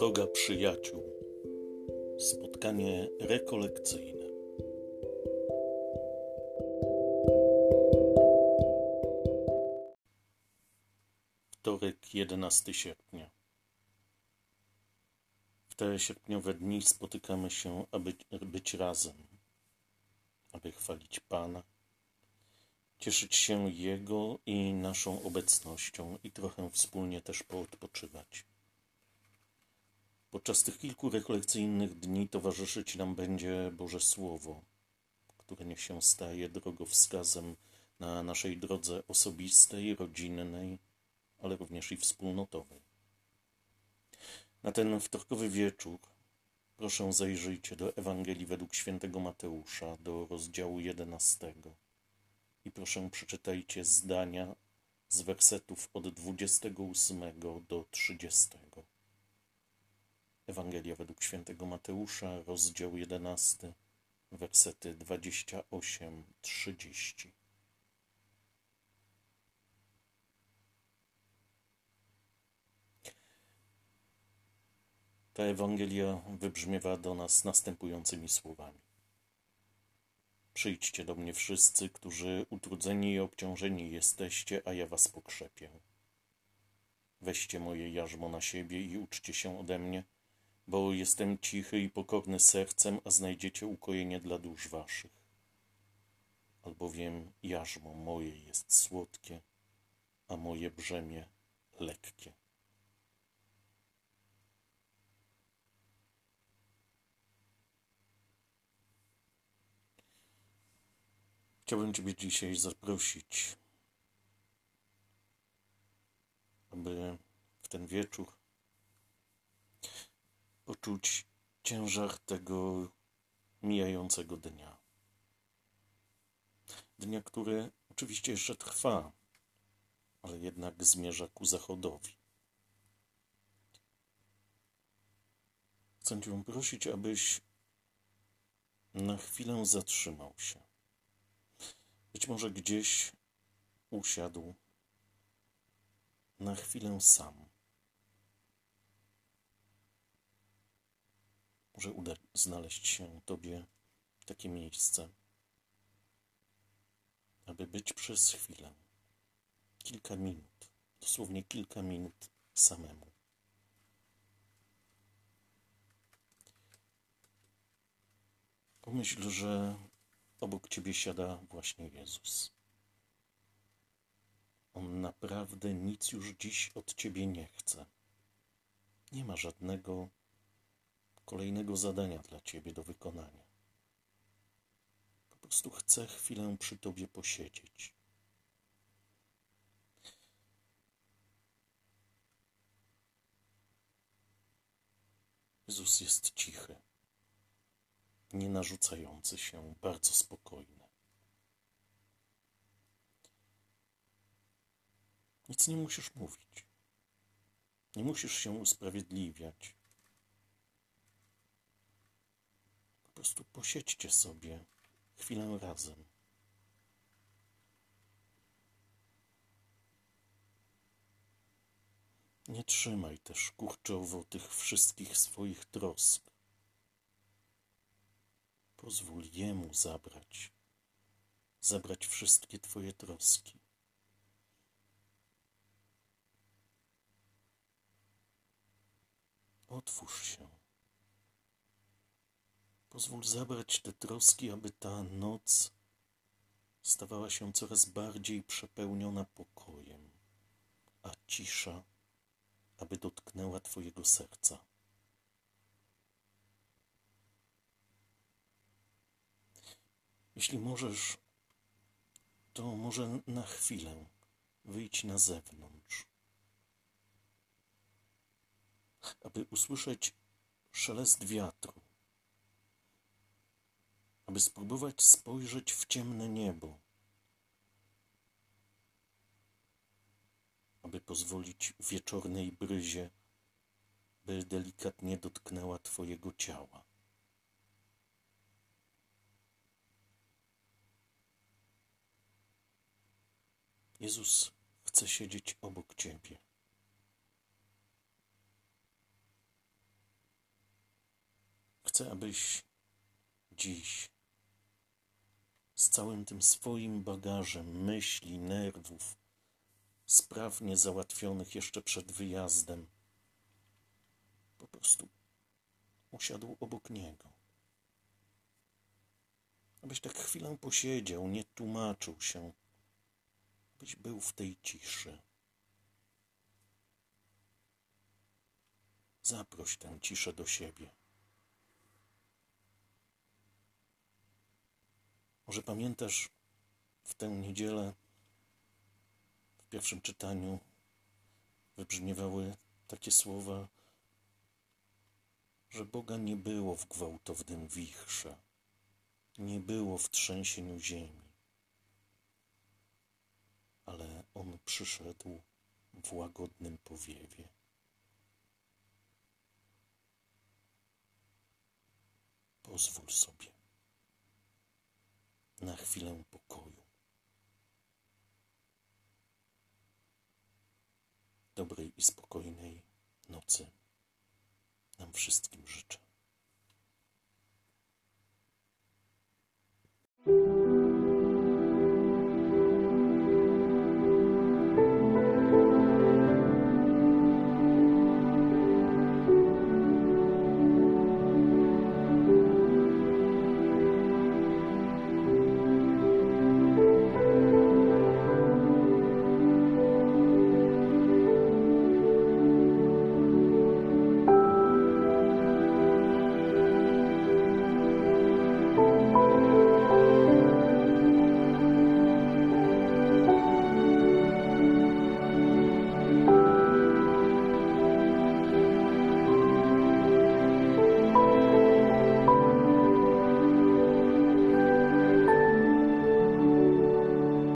Droga przyjaciół. Spotkanie rekolekcyjne. Wtorek, 11 sierpnia. W te sierpniowe dni spotykamy się, aby być razem, aby chwalić Pana, cieszyć się Jego i naszą obecnością i trochę wspólnie też poodpoczywać. Podczas tych kilku rekolekcyjnych dni towarzyszyć nam będzie Boże Słowo, które niech się staje drogowskazem na naszej drodze osobistej, rodzinnej, ale również i wspólnotowej. Na ten wtorkowy wieczór proszę zajrzyjcie do Ewangelii według świętego Mateusza, do rozdziału 11 i proszę przeczytajcie zdania z wersetów od 28 do 30. Ewangelia według świętego Mateusza, rozdział 11, wersety 28-30. Ta Ewangelia wybrzmiewa do nas następującymi słowami. Przyjdźcie do mnie wszyscy, którzy utrudzeni i obciążeni jesteście, a ja was pokrzepię. Weźcie moje jarzmo na siebie i uczcie się ode mnie, bo jestem cichy i pokorny sercem, a znajdziecie ukojenie dla dusz waszych. Albowiem jarzmo moje jest słodkie, a moje brzemię lekkie. Chciałbym Ciebie dzisiaj zaprosić, aby w ten wieczór poczuć ciężar tego mijającego dnia. Dnia, który oczywiście jeszcze trwa, ale jednak zmierza ku zachodowi. Chcę Cię prosić, abyś na chwilę zatrzymał się. Być może gdzieś usiadł na chwilę sam. Może uda znaleźć się Tobie takie miejsce, aby być przez chwilę, kilka minut, dosłownie kilka minut samemu. Pomyśl, że obok Ciebie siada właśnie Jezus. On naprawdę nic już dziś od Ciebie nie chce. Nie ma żadnego kolejnego zadania dla Ciebie do wykonania. Po prostu chcę chwilę przy Tobie posiedzieć. Jezus jest cichy, nie narzucający się, bardzo spokojny. Nic nie musisz mówić. Nie musisz się usprawiedliwiać. Prostu posiedźcie sobie chwilę razem. Nie trzymaj też kurczowo tych wszystkich swoich trosk. Pozwól Jemu zabrać, zabrać wszystkie Twoje troski. Otwórz się. Pozwól zabrać te troski, aby ta noc stawała się coraz bardziej przepełniona pokojem, a cisza, aby dotknęła Twojego serca. Jeśli możesz, to może na chwilę wyjdź na zewnątrz, aby usłyszeć szelest wiatru aby spróbować spojrzeć w ciemne niebo, aby pozwolić wieczornej bryzie, by delikatnie dotknęła Twojego ciała. Jezus chce siedzieć obok Ciebie. Chcę, abyś dziś z całym tym swoim bagażem myśli, nerwów, sprawnie załatwionych jeszcze przed wyjazdem, po prostu usiadł obok niego. Abyś tak chwilę posiedział, nie tłumaczył się, abyś był w tej ciszy. Zaproś tę ciszę do siebie. Może pamiętasz w tę niedzielę w pierwszym czytaniu wybrzmiewały takie słowa, że Boga nie było w gwałtownym wichrze, nie było w trzęsieniu ziemi, ale On przyszedł w łagodnym powiewie. Pozwól sobie na chwilę pokoju. Dobrej i spokojnej nocy nam wszystkim życzę.